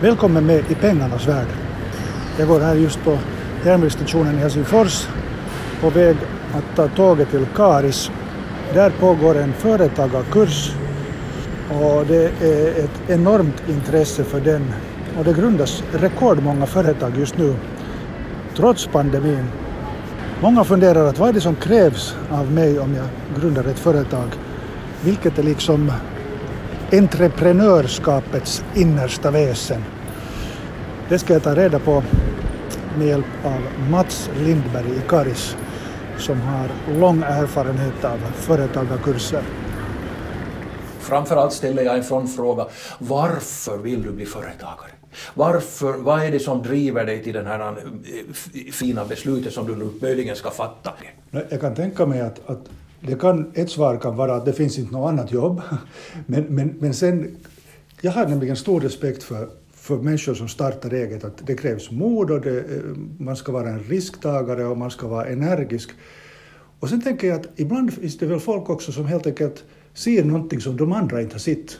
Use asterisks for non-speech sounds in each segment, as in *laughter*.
Välkommen med i pengarnas värld. Jag går här just på järnvägsstationen i Helsingfors på väg att ta tåget till Karis. Där pågår en företagarkurs och det är ett enormt intresse för den och det grundas rekordmånga företag just nu trots pandemin. Många funderar att vad är det som krävs av mig om jag grundar ett företag? Vilket är liksom entreprenörskapets innersta väsen? Det ska jag ta reda på med hjälp av Mats Lindberg i Karis som har lång erfarenhet av företagarkurser. Framförallt ställer jag en sån fråga, varför vill du bli företagare? Varför, vad är det som driver dig till det här eh, fina beslutet som du nu möjligen ska fatta? Jag kan tänka mig att, att det kan, ett svar kan vara att det finns inte något annat jobb. *laughs* Men, men, men sen, jag har nämligen stor respekt för, för människor som startar eget, att det krävs mod och det, eh, man ska vara en risktagare och man ska vara energisk. Och sen tänker jag att ibland finns det väl folk också som helt enkelt ser någonting som de andra inte har sett.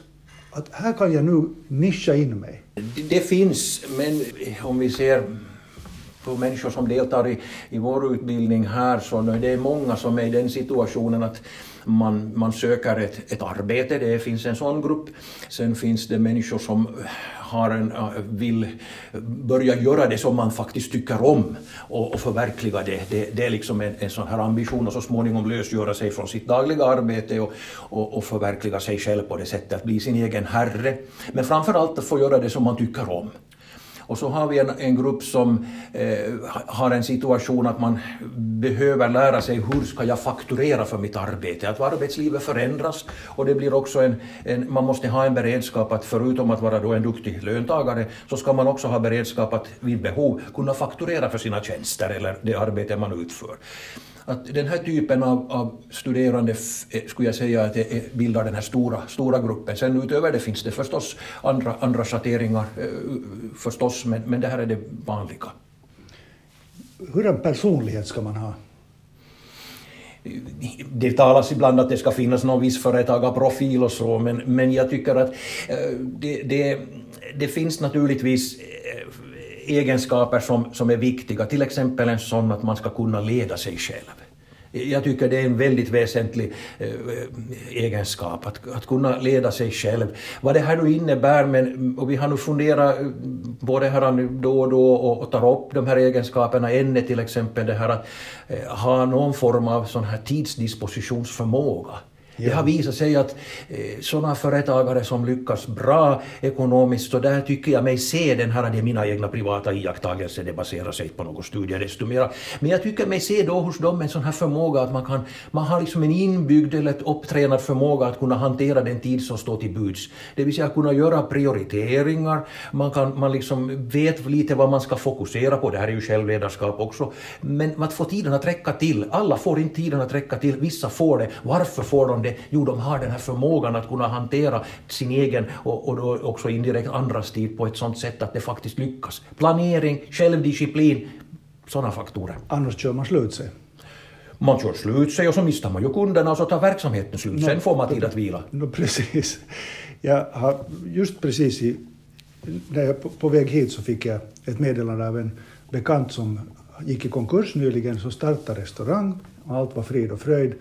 Att här kan jag nu nischa in mig. Det finns, men om vi ser på människor som deltar i, i vår utbildning här så är det många som är i den situationen att man, man söker ett, ett arbete, det finns en sån grupp. Sen finns det människor som har en, äh, vill börja göra det som man faktiskt tycker om och, och förverkliga det. det. Det är liksom en, en sån här ambition att så småningom lösgöra sig från sitt dagliga arbete och, och, och förverkliga sig själv på det sättet, att bli sin egen herre. Men framför allt att få göra det som man tycker om. Och så har vi en, en grupp som eh, har en situation att man behöver lära sig hur ska jag fakturera för mitt arbete. Att arbetslivet förändras och det blir också en, en, man måste ha en beredskap att förutom att vara då en duktig löntagare så ska man också ha beredskap att vid behov kunna fakturera för sina tjänster eller det arbete man utför att den här typen av, av studerande eh, skulle jag säga att det bildar den här stora, stora gruppen. Sen utöver det finns det förstås andra, andra schatteringar eh, förstås, men, men det här är det vanliga. Hur en personlighet ska man ha? det talas ibland att det ska finnas någon viss företagarprofil och så, men, men jag tycker att eh, det, det, det finns naturligtvis egenskaper som, som är viktiga, till exempel en sån att man ska kunna leda sig själv. Jag tycker det är en väldigt väsentlig eh, egenskap, att, att kunna leda sig själv. Vad det här nu innebär, men, och vi har nu funderat på både här då och då och, och tar upp de här egenskaperna. En är till exempel det här att eh, ha någon form av sån här tidsdispositionsförmåga. Det har visat sig att eh, sådana företagare som lyckas bra ekonomiskt, så där tycker jag mig se den här, det är mina egna privata iakttagelser, det baserar sig på några studier desto mera. Men jag tycker mig se då hos dem en sån här förmåga att man kan, man har liksom en inbyggd eller upptränad förmåga att kunna hantera den tid som står till buds. Det vill säga kunna göra prioriteringar, man, kan, man liksom vet lite vad man ska fokusera på, det här är ju självledarskap också, men att få tiden att räcka till, alla får inte tiden att räcka till, vissa får det, varför får de det? Jo, de har den här förmågan att kunna hantera sin egen och, och då också indirekt andras tid på ett sådant sätt att det faktiskt lyckas. Planering, självdisciplin, sådana faktorer. Annars kör man slut sig. Man kör slut sig och så mister man ju kunderna och så tar verksamheten slut. No, Sen får man tid att vila. No, precis. Jag har just precis i, när jag på, på väg hit så fick jag ett meddelande av en bekant som gick i konkurs nyligen, som startade restaurang och allt var frid och fröjd.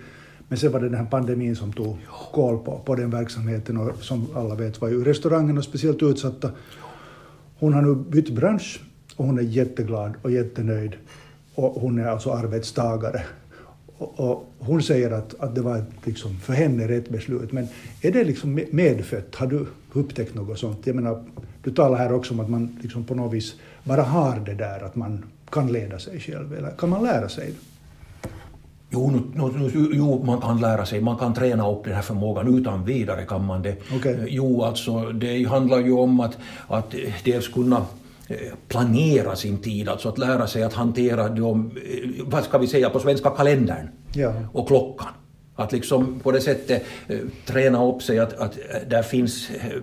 Men sen var det den här pandemin som tog koll på, på den verksamheten och som alla vet var ju restaurangerna speciellt utsatta. Hon har nu bytt bransch och hon är jätteglad och jättenöjd och hon är alltså arbetstagare. Och, och hon säger att, att det var liksom för henne rätt beslut. Men är det liksom medfött? Har du upptäckt något sånt? Jag menar, du talar här också om att man liksom på något vis bara har det där att man kan leda sig själv. Eller kan man lära sig det? Jo, nu, nu, jo, man kan lära sig, man kan träna upp den här förmågan utan vidare kan man det. Okay. Eh, jo, alltså det handlar ju om att, att dels kunna eh, planera sin tid, alltså att lära sig att hantera de, eh, vad ska vi säga på svenska, kalendern ja. och klockan. Att liksom på det sättet eh, träna upp sig att, att eh, där finns eh,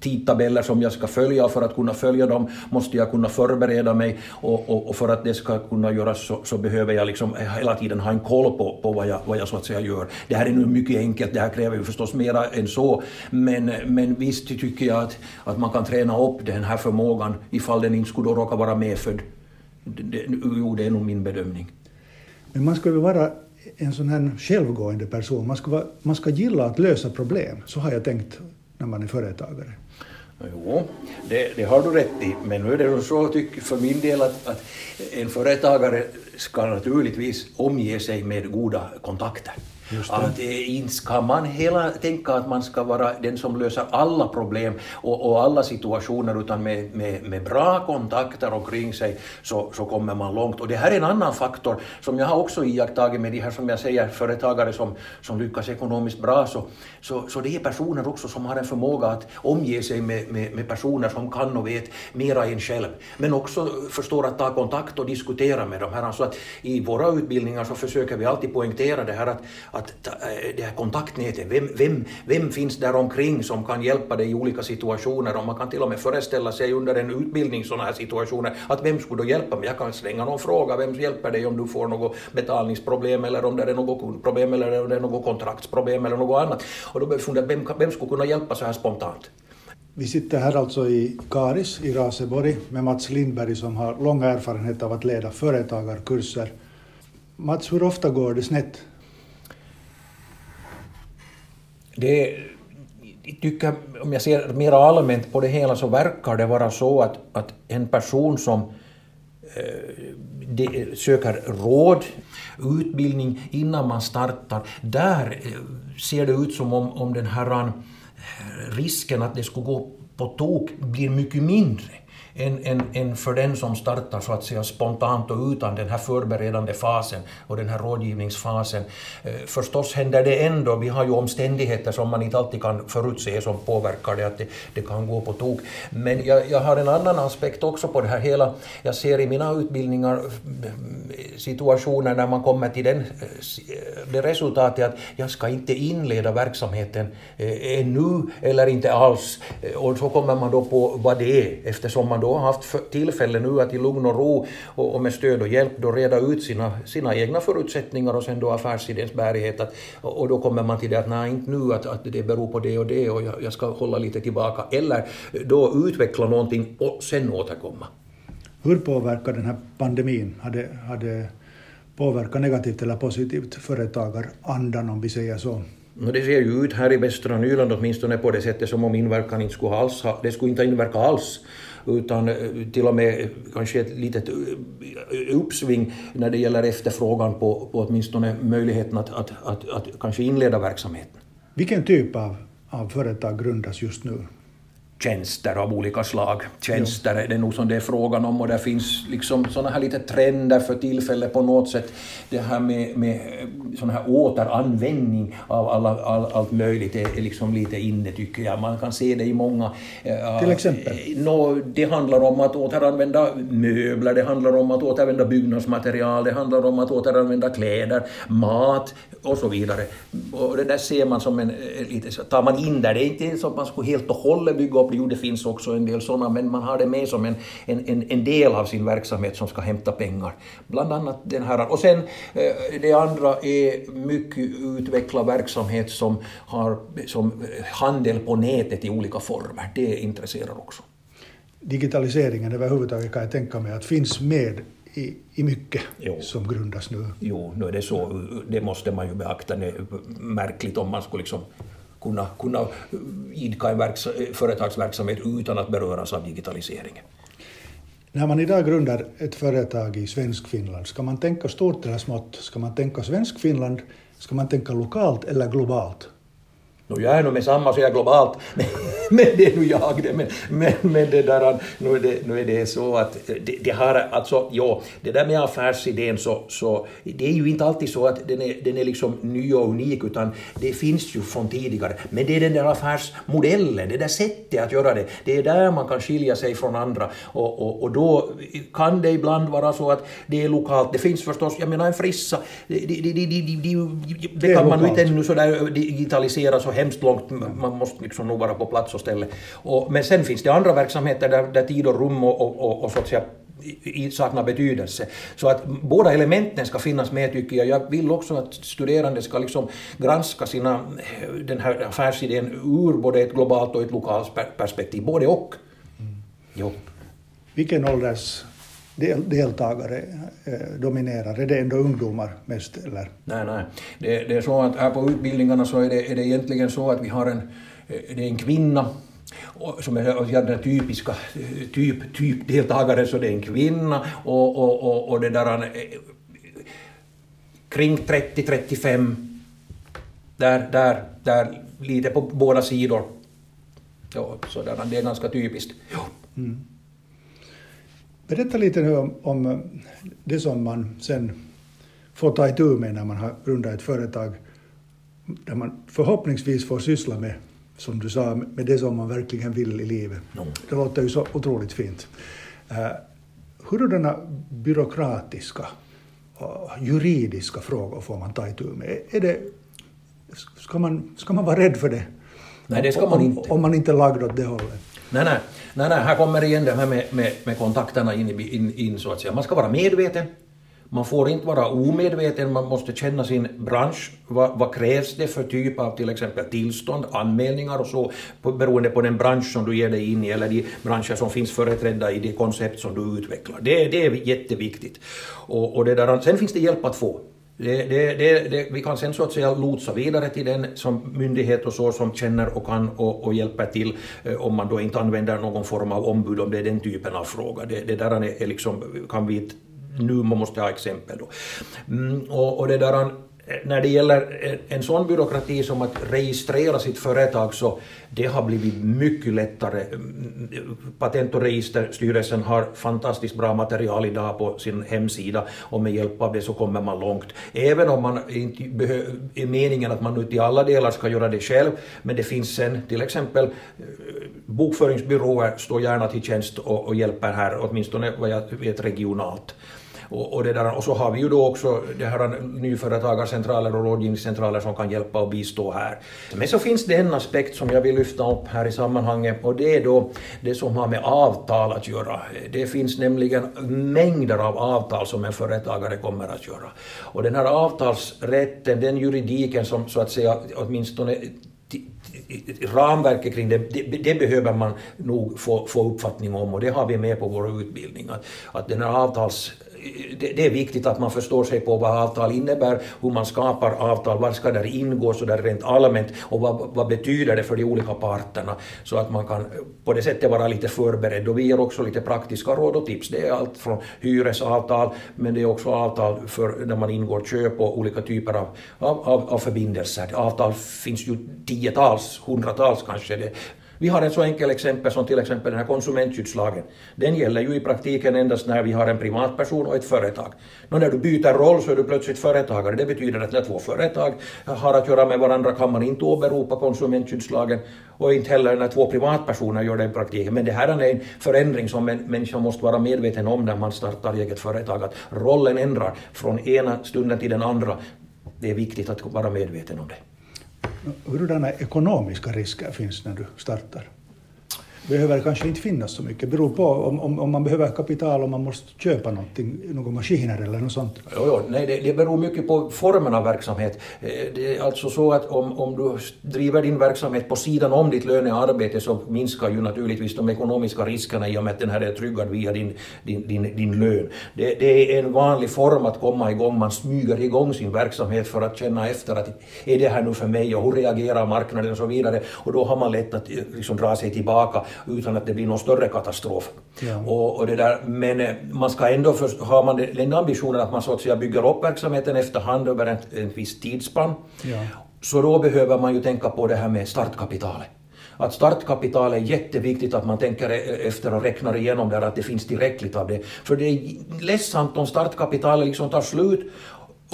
tidtabeller som jag ska följa och för att kunna följa dem måste jag kunna förbereda mig och, och, och för att det ska kunna göras så, så, behöver jag liksom eh, hela tiden ha en koll på, på vad, jag, vad jag så att säga gör. Det här är nu mycket enkelt, det här kräver ju förstås mera än så, men, men visst tycker jag att, att man kan träna upp den här förmågan ifall den inte skulle råka vara medfödd. Det, det, jo, det är nog min bedömning. Men man skulle vara en sån här självgående person. Man ska, vara, man ska gilla att lösa problem. Så har jag tänkt när man är företagare. Jo, det, det har du rätt i, men nu är det så tycker för min del att, att en företagare ska naturligtvis omge sig med goda kontakter. Att inte ska man hela tänka att man ska vara den som löser alla problem och, och alla situationer, utan med, med, med, bra kontakter omkring sig så, så kommer man långt. Och det här är en annan faktor som jag har också iakttagit med de här, som jag säger, företagare som, som lyckas ekonomiskt bra, så, så, så det är personer också som har en förmåga att omge sig med, med, med personer som kan och vet mera än själv, men också förstår att ta kontakt och diskutera med dem. Här. Alltså att I våra utbildningar så försöker vi alltid poängtera det här att, att Eh, det här kontaktnätet, vem, vem, vem finns där omkring som kan hjälpa dig i olika situationer och man kan till och med föreställa sig under en utbildning sådana här situationer att vem skulle då hjälpa mig? Jag kan slänga någon fråga, vem hjälper dig om du får något betalningsproblem eller om det är något problem eller om det är något kontraktsproblem eller något annat. Och då börjar vi fundera, vem, vem skulle kunna hjälpa så här spontant? Vi sitter här alltså i Karis i Raseborg med Mats Lindberg som har lång erfarenhet av att leda företagarkurser. Mats, hur ofta går det snett det tycker, om jag ser mer allmänt på det hela så verkar det vara så att, att en person som eh, de, söker råd, utbildning innan man startar, där eh, ser det ut som om, om den här eh, risken att det skulle gå på tok blir mycket mindre än, än, än för den som startar så att säga spontant och utan den här förberedande fasen och den här rådgivningsfasen. Eh, förstås händer det ändå, vi har ju omständigheter som man inte alltid kan förutse som påverkar det, att det, det kan gå på tok. Men jag, jag har en annan aspekt också på det här hela. Jag ser i mina utbildningar eh, situationer när man kommer till den, eh, det resultatet att jag ska inte inleda verksamheten ännu eller inte alls. Och så kommer man då på vad det är eftersom man då har haft tillfälle nu att i lugn och ro och, och med stöd och hjälp då reda ut sina, sina egna förutsättningar och sen då affärsidéns bärighet. Att, och då kommer man till det att nej, inte nu att, att det beror på det och det och jag, jag ska hålla lite tillbaka. Eller då utveckla någonting och sen återkomma. Hur påverkar den här pandemin? Hade, hade påverkat negativt eller positivt företagarandan om vi säger så? Det ser ju ut här i västra Nyland åtminstone på det sättet som om inverkan inte skulle alls ha, det skulle inte inverka alls utan eh, till och med kanske ett litet eh, uppsving när det gäller efterfrågan på, på åtminstone möjligheten att, att, att, att kanske inleda verksamheten. Vilken typ av, av företag grundas just nu? Tjänster av olika slag. Tjänster är det nog som det är frågan om och det finns liksom sådana här lite trender för tillfället på något sätt. Det här med, med sån här återanvändning av alla, all, allt möjligt är, är liksom lite inne tycker jag. Man kan se det i många... Uh, Till exempel? No, det handlar om att återanvända möbler, det handlar om att återanvända byggnadsmaterial, det handlar om att återanvända kläder, mat och så vidare. Och det där ser man som en... Eh, lite, tar man in där, det är inte så att man skulle helt och hållet bygga upp Jo, det finns också en del sådana, men man har det med som en, en, en del av sin verksamhet som ska hämta pengar. Bland annat den här. Och sen eh, det andra är mycket utvecklad verksamhet som har som handel på nätet i olika former. Det intresserar också. Digitaliseringen överhuvudtaget kan jag tänka mig att finns med i, i mycket jo. som grundas nu. Jo, nu är det så. Det måste man ju beakta. Det är märkligt om man skulle liksom kunna, kunna idka en verks, företagsverksamhet utan att beröras av digitaliseringen. När man idag grundar ett företag i Svensk-Finland, ska man tänka stort eller smått? Ska man tänka Svensk-Finland? Ska man tänka lokalt eller globalt? Nu jag är nog med samma så jag är globalt, men, men det är nu jag det. Men, men, men det där, nu, är det, nu är det så att det, det har, alltså, ja, det där med affärsidén så, så det är ju inte alltid så att den är, den är liksom ny och unik utan det finns ju från tidigare. Men det är den där affärsmodellen, det där sättet att göra det, det är där man kan skilja sig från andra och, och, och då kan det ibland vara så att det är lokalt. Det finns förstås, jag menar en frissa, det, det, det, det, det kan man ju inte ännu sådär digitalisera så hemskt långt, man måste liksom nog vara på plats och ställe. Och, men sen finns det andra verksamheter där, där tid och rum och, och, och, och så att säga saknar betydelse. Så att båda elementen ska finnas med tycker jag. Jag vill också att studerande ska liksom granska sina, den här affärsidén ur både ett globalt och ett lokalt perspektiv, både och. Mm. Jo. Vilken ålders deltagare eh, dominerar? Är det ändå ungdomar mest? Eller? Nej, nej. Det, det är så att här på utbildningarna så är det, är det egentligen så att vi har en, eh, det är en kvinna som är den typiska typ, typ deltagare, så det är en kvinna och, och, och, och det där eh, kring 30-35, där, där, där lite på båda sidor. Ja, så där, det är ganska typiskt. Mm. Berätta lite nu om, om det som man sen får ta itu med när man har grundat ett företag där man förhoppningsvis får syssla med, som du sa, med det som man verkligen vill i livet. Mm. Det låter ju så otroligt fint. Uh, hurdana byråkratiska och juridiska frågor får man ta itu med? Är det, ska, man, ska man vara rädd för det? Nej, det ska man inte. Om, om man inte är lagd åt det hållet? Nej, nej. Nej, nej, här kommer igen det här med, med, med kontakterna in, in, in så att säga. Man ska vara medveten. Man får inte vara omedveten, man måste känna sin bransch. Vad, vad, krävs det för typ av till exempel tillstånd, anmälningar och så, på, beroende på den bransch som du ger dig in i eller de branscher som finns företrädda i det koncept som du utvecklar. Det, det är jätteviktigt. Och, och det där, sen finns det hjälp att få. Det, det, det, vi kan sen så att säga lotsa vidare till den som myndighet och så som känner och kan och, och hjälper till eh, om man då inte använder någon form av ombud om det är den typen av fråga. Det, det där är, är liksom, kan vi nu man måste ha exempel då. Mm, och, och det där Eh, när det gäller eh, en sån byråkrati som att registrera sitt företag så det har blivit mycket lättare. Mm, mm, Patent och registerstyrelsen har fantastiskt bra material idag på sin hemsida och med hjälp av det så kommer man långt. Även om man inte är meningen att man nu till alla delar ska göra det själv, men det finns sen till exempel eh, bokföringsbyråer står gärna till tjänst och, och hjälper här, åtminstone vad jag vet regionalt. Och, och, det där, och så har vi ju då också det här nyföretagarcentraler och rådgivningscentraler som kan hjälpa och bistå här. Men så finns det en aspekt som jag vill lyfta upp här i sammanhanget och det är då det som har med avtal att göra. Det finns nämligen mängder av avtal som en företagare kommer att göra. Och den här avtalsrätten, den juridiken som så att säga åtminstone ramverket kring det, det, det, behöver man nog få, få uppfattning om och det har vi med på våra utbildningar. Att den här avtals det, är viktigt att man förstår sig på vad avtal innebär, hur man skapar avtal, vad ska där ingå så där rent allmänt och vad, vad betyder det för de olika parterna så att man kan på det sättet vara lite förberedd. Och vi ger också lite praktiska råd och tips. Det är allt från hyresavtal men det är också avtal för när man ingår köp och olika typer av, av, av förbindelser. Avtal finns ju tiotals, hundratals kanske. Det, vi har ett så enkelt exempel som till exempel den här konsumentskyddslagen. Den gäller ju i praktiken endast när vi har en privatperson och ett företag. Nå, när du byter roll så är du plötsligt företagare. Det betyder att när två företag har att göra med varandra kan man inte åberopa konsumentskyddslagen och inte heller när två privatpersoner gör det i praktiken. Men det här är en förändring som en människa måste vara medveten om när man startar eget företag, att rollen ändrar från ena stunden till den andra. Det är viktigt att vara medveten om det. Hurdana ekonomiska risker finns när du startar? Behöver kanske inte finnas så mycket. Det beror på om, om, om, man behöver kapital, om man måste köpa någonting, några maskiner eller något sånt. Jo, jo, nej, det, det beror mycket på formen av verksamhet. Eh, det är alltså så att om, om du driver din verksamhet på sidan om ditt lönearbete så minskar ju naturligtvis de ekonomiska riskerna i och med att den här är tryggad via din, din, din, din lön. Det, det, är en vanlig form att komma igång, man smyger igång sin verksamhet för att känna efter att är det här nu för mig och hur reagerar marknaden och så vidare. Och då har man lätt att eh, liksom dra sig tillbaka utan att det blir någon större katastrof. Ja. Och, och, det där, men eh, man ska ändå, för, har man den ambitionen att man så att säga bygger upp verksamheten efterhand över en, en viss tidsspann. Ja. så då behöver man ju tänka på det här med startkapitalet. Att startkapital är jätteviktigt att man tänker e- efter och räknar igenom där att det finns tillräckligt av det. För det är ledsamt om startkapitalet liksom tar slut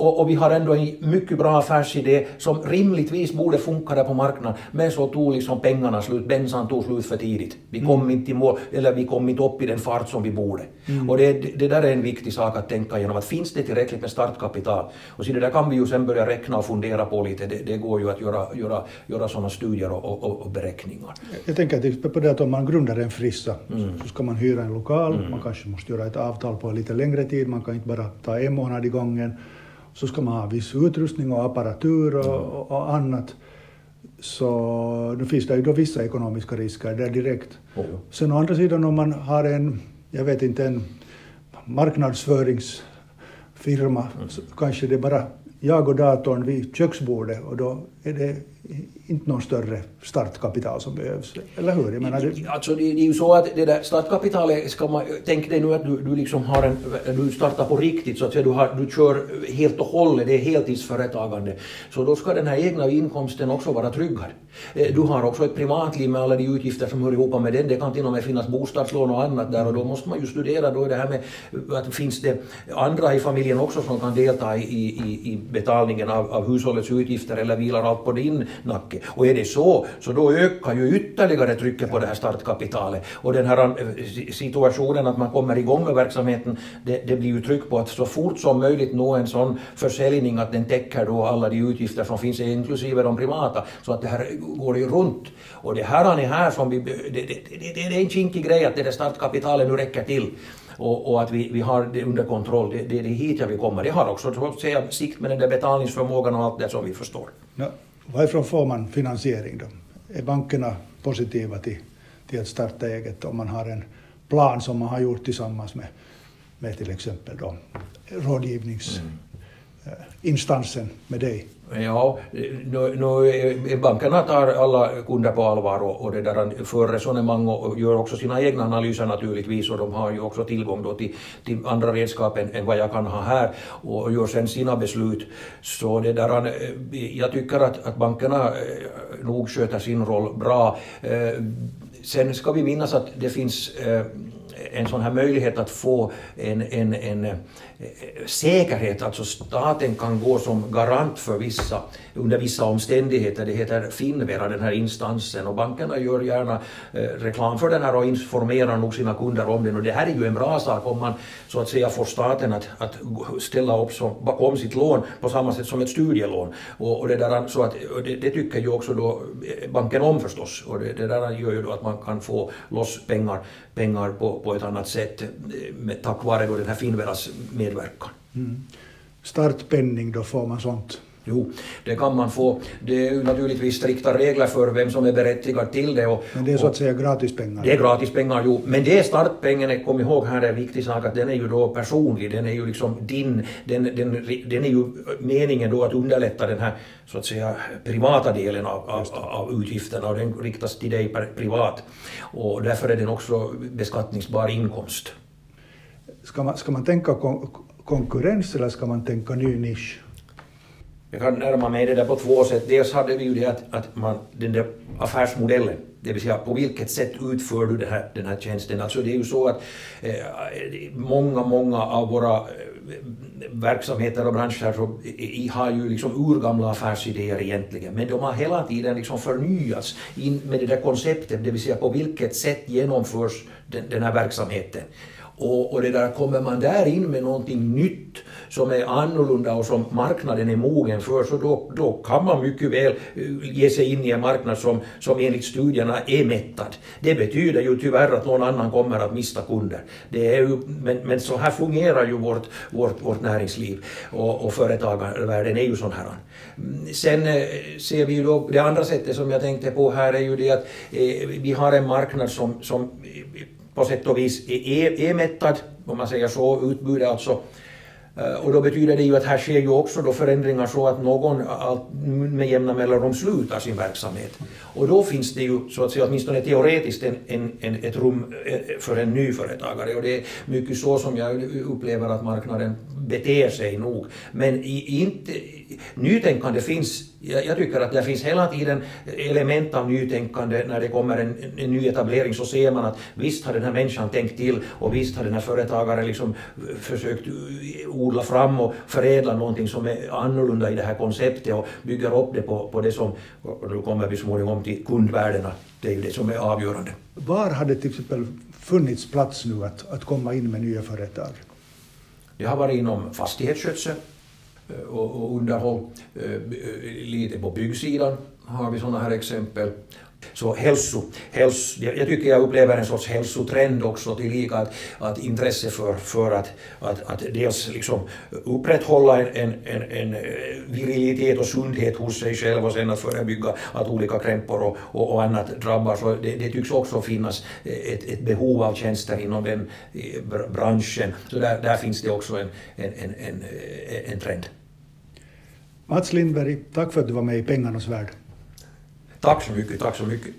och, och, vi har ändå en mycket bra affärsidé som rimligtvis borde funka där på marknaden, men så tog liksom pengarna slut, bensan tog slut för tidigt. Vi kom mm. inte i mål, eller vi kom inte upp i den fart som vi borde. Mm. Och det, det där är en viktig sak att tänka igenom, att finns det tillräckligt med startkapital? Och så det där kan vi ju sen börja räkna och fundera på lite, det, det går ju att göra, göra, göra sådana studier och, och, och beräkningar. Jag tänker på det att om man grundar en frissa mm. så ska man hyra en lokal, mm. man kanske måste göra ett avtal på lite längre tid, man kan inte bara ta en månad i gången så ska man ha viss utrustning och apparatur och, mm. och annat. Så då finns det ju då vissa ekonomiska risker där direkt. Mm. Sen å andra sidan om man har en, jag vet inte, en marknadsföringsfirma, mm. så kanske det bara jag och datorn vid köksbordet och då är det inte någon större startkapital som behövs, eller hur? Jag menar, det... Alltså det, det är ju så att det där startkapitalet ska man, tänk dig nu att du, du liksom har en, du startar på riktigt så att säga, du, har, du kör helt och hållet, det är heltidsföretagande. Så då ska den här egna inkomsten också vara tryggad. Eh, du har också ett privatliv med alla de utgifter som hör ihop med den, det kan till och med finnas bostadslån och annat där och då måste man ju studera då det här med att finns det andra i familjen också som kan delta i, i, i betalningen av, av hushållets utgifter eller vilar allt på din nacke. Och är det så, så då ökar ju ytterligare trycket på det här startkapitalet. Och den här eh, situationen att man kommer igång med verksamheten, det, det blir ju tryck på att så fort som möjligt nå en sån försäljning att den täcker då alla de utgifter som finns, inklusive de privata, så att det här går ju runt. Och det här är här som vi, det, det, det, det är en kinkig grej att det där startkapitalet nu räcker till och, och, att vi, vi har det under kontroll. Det, det, det är hit jag vill komma. Det har också så att säga, sikt med den där betalningsförmågan och allt det som vi förstår. Ja, varifrån får man finansiering då? Är bankerna positiva till, till att starta eget om man har en plan som man har gjort tillsammans med, med till exempel då, rådgivningsinstansen mm. med dig? Ja, nu, nu, eh, bankerna tar alla kunder på allvar och, och det där för resonemang och gör också sina egna analyser naturligtvis och de har ju också tillgång då till, till andra redskap än, än, vad jag kan ha här och gör sen sina beslut. Så det där, eh, jag tycker att, att bankerna eh, nog sköter sin roll bra. Sen ska vi minnas att det finns en sån här möjlighet att få en, en, en Eh, säkerhet, alltså staten kan gå som garant för vissa, under vissa omständigheter. Det heter Finvera, den här instansen, och bankerna gör gärna eh, reklam för den här och informerar nog sina kunder om den. Och det här är ju en bra sak om man så att säga får staten att, att ställa upp som, bakom sitt lån på samma sätt som ett studielån. Och, och det, där, så att, det, det, tycker ju också då eh, banken om förstås, och det, det där gör ju då att man kan få loss pengar, pengar på, på ett annat sätt med, tack vare då den här Finveras medverkan. Mm. Startpenning, då får man sånt? Jo, det kan man få. Det är naturligtvis strikta regler för vem som är berättigad till det. Och, men det är så att säga gratispengar? Det är gratispengar, jo. Men det är startpengen, kom ihåg här är en viktig sak, att den är ju då personlig, den är ju liksom din, den, den, den är ju meningen då att underlätta den här så att säga privata delen av, av, av utgifterna och den riktas till dig privat. Och därför är den också beskattningsbar inkomst. Ska man, ska man tänka kon konkurrens eller ska man tänka ny nisch? Jag kan närma mig det där på två sätt. Dels hade vi ju det att, att man, den där affärsmodellen, det vill säga på vilket sätt utför du den här, den här tjänsten. Alltså det är ju så att eh, många, många av våra eh, verksamheter och branscher så, i, har ju liksom urgamla affärsidéer egentligen, men de har hela tiden liksom förnyats in med det där konceptet, det vill säga på vilket sätt genomförs den, den här verksamheten. Och, och det där, kommer man där in med någonting nytt som är annorlunda och som marknaden är mogen för, så då, då kan man mycket väl eh, ge sig in i en marknad som, som enligt studierna är mättad. Det betyder ju tyvärr att någon annan kommer att mista kunder. Det är ju, men, men så här fungerar ju vårt, vårt, vårt näringsliv och, och företagarvärlden är ju sån här. Sen eh, ser vi ju då, det andra sättet som jag tänkte på här är ju det att eh, vi har en marknad som, som eh, på sätt och vis är, är e- mättad, om man säger så, utbudet alltså. Eh, och då betyder det ju att här sker ju också då förändringar så att någon med jämna mellanrum slutar sin verksamhet. Och då finns det ju så att säga åtminstone teoretiskt en, en, en, ett rum eh, för en ny företagare och det är mycket så som jag upplever att marknaden beter sig nog. Men i, inte, nytänkande finns jag, jag, tycker att det finns hela tiden element av nytänkande när det kommer en, en ny etablering så ser man att visst har den här människan tänkt till och visst har den här företagaren liksom försökt odla fram och förädla någonting som är annorlunda i det här konceptet och bygger upp det på, på det som, och nu kommer vi småningom till kundvärdena, det är ju det som är avgörande. Var har det till exempel funnits plats nu att, att komma in med nya företag? Det har varit inom fastighetsskötsel eh, och, underhåll, eh, lite på byggsidan har vi sådana här exempel. Så hälso, hälso, jag tycker jag upplever en sorts hälsotrend också tillika att, att intresse för, för att, att, att dels liksom upprätthålla en, en, en, eh, virilitet och sundhet hos sig själv och sen att förebygga att olika krämpor och, och, och annat drabbar. Så det, det tycks också finnas eh, ett, ett behov av tjänster inom den eh, branschen. Så där, där finns det också en, en, en, en trend. Mats Lindberg, tack för att du var med i Pengarnas värld. Tack så mycket, tack så mycket.